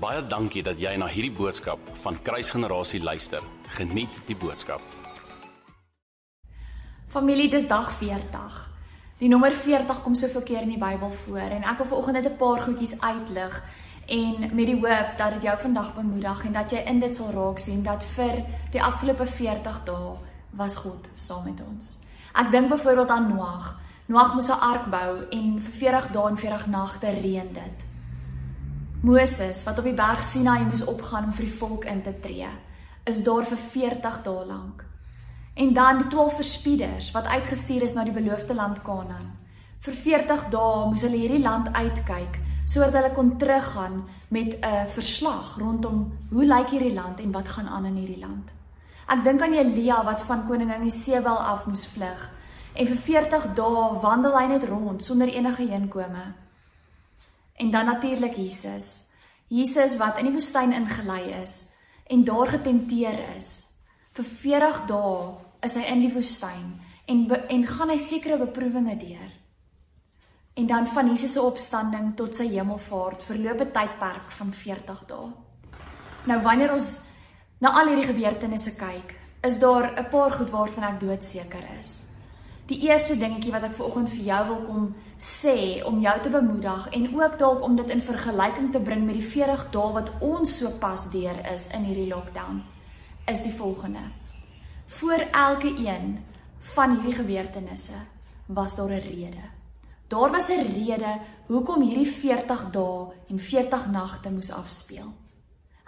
Baie dankie dat jy na hierdie boodskap van Kruisgenerasie luister. Geniet die boodskap. Familie, dis dag 40. Die nommer 40 kom soveel keer in die Bybel voor en ek wil vanoggend net 'n paar goedjies uitlig en met die hoop dat dit jou vandag bemoedig en dat jy in dit sal raak sien dat vir die afgelope 40 dae was God saam met ons. Ek dink byvoorbeeld aan Noag. Noag moes 'n ark bou en vir 40 dae en 40 nagte reën dit. Moses wat op die berg Sinaï moes opgaan om vir die volk in te tree, is daar vir 40 dae lank. En dan die 12 verspieders wat uitgestuur is na die beloofde land Kanaan. Vir 40 dae moes hulle hierdie land uitkyk sodat hulle kon teruggaan met 'n verslag rondom hoe lyk hierdie land en wat gaan aan in hierdie land. Ek dink aan Elia wat van koningin Isebel af moes vlug en vir 40 dae wandel hy net rond sonder enige heenkome. En dan natuurlik Jesus. Jesus wat in die woestyn ingelei is en daar getempteer is. Vir 40 dae is hy in die woestyn en be, en gaan hy sekere beproewinge deur. En dan van Jesus se opstanding tot sy hemelvaart verloop 'n tydperk van 40 dae. Nou wanneer ons na al hierdie gebeurtenisse kyk, is daar 'n paar goed waarvan ek doodseker is. Die eerste dingetjie wat ek vanoggend vir jou wil kom sê om jou te bemoedig en ook dalk om dit in vergelyking te bring met die 40 dae wat ons so pas deur is in hierdie lockdown is die volgende. Voor elke een van hierdie gebeurtenisse was daar 'n rede. Daar was 'n rede hoekom hierdie 40 dae en 40 nagte moes afspeel.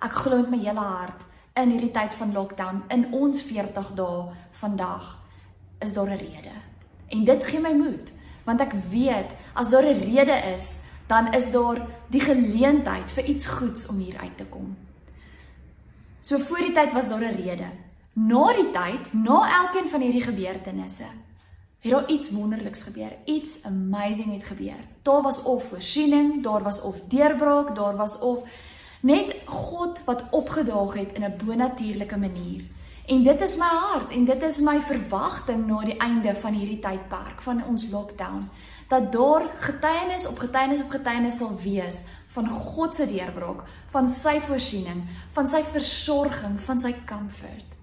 Ek glo met my hele hart in hierdie tyd van lockdown in ons 40 dae vandag is daar 'n rede. En dit gee my moed, want ek weet as daar 'n rede is, dan is daar die geleentheid vir iets goeds om hier uit te kom. So voor die tyd was daar 'n rede. Na die tyd, na elkeen van hierdie gebeurtenisse, het daar iets wonderliks gebeur. Iets amazing het gebeur. Daar was of voorsiening, daar was of deurbraak, daar was of net God wat opgedaag het in 'n bonatuurlike manier. En dit is my hart en dit is my verwagting na die einde van hierdie tydperk van ons lockdown dat daar getuienis op getuienis op getuienis sal wees van God se deurbraak, van sy voorsiening, van sy versorging, van sy comfort.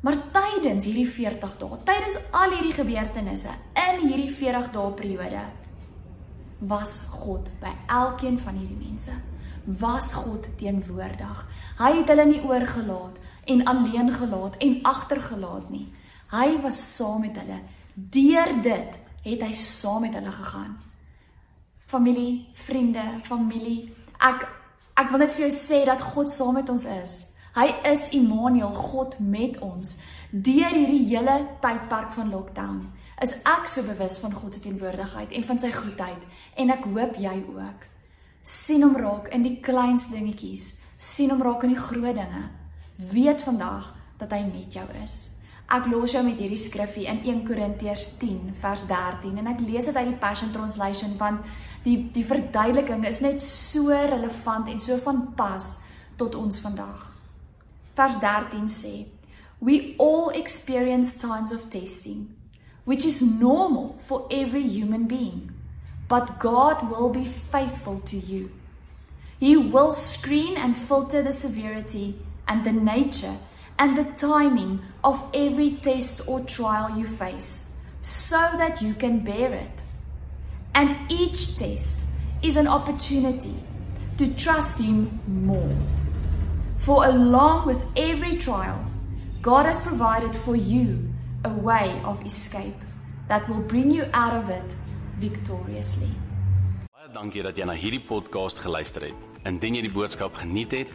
Maar tydens hierdie 40 dae, tydens al hierdie gebeurtenisse in hierdie 40 dae periode was God by elkeen van hierdie mense. Was God teenwoordig. Hy het hulle nie oorgelaat en alleen gelaat en agtergelaat nie. Hy was saam met hulle. Deur dit het hy saam met hulle gegaan. Familie, vriende, familie, ek ek wil net vir jou sê dat God saam met ons is. Hy is Immanuel, God met ons. Deur hierdie hele tydperk van lockdown is ek so bewus van God se teenwoordigheid en van sy goedheid en ek hoop jy ook. sien hom raak in die kleinste dingetjies, sien hom raak in die groot dinge weet vandag dat hy met jou is. Ek los jou met hierdie skriffie in 1 Korintiërs 10 vers 13 en ek lees dit uit die Passion Translation want die die verduideliking is net so relevant en so van pas tot ons vandag. Vers 13 sê: We all experience times of testing, which is normal for every human being. But God will be faithful to you. He will screen and filter the severity and the nature and the timing of every test or trial you face so that you can bear it. And each test is an opportunity to trust Him more. For along with every trial, God has provided for you a way of escape that will bring you out of it victoriously. Baie dankie dat jy na hierdie podcast geluister het. Indien jy die boodskap geniet het,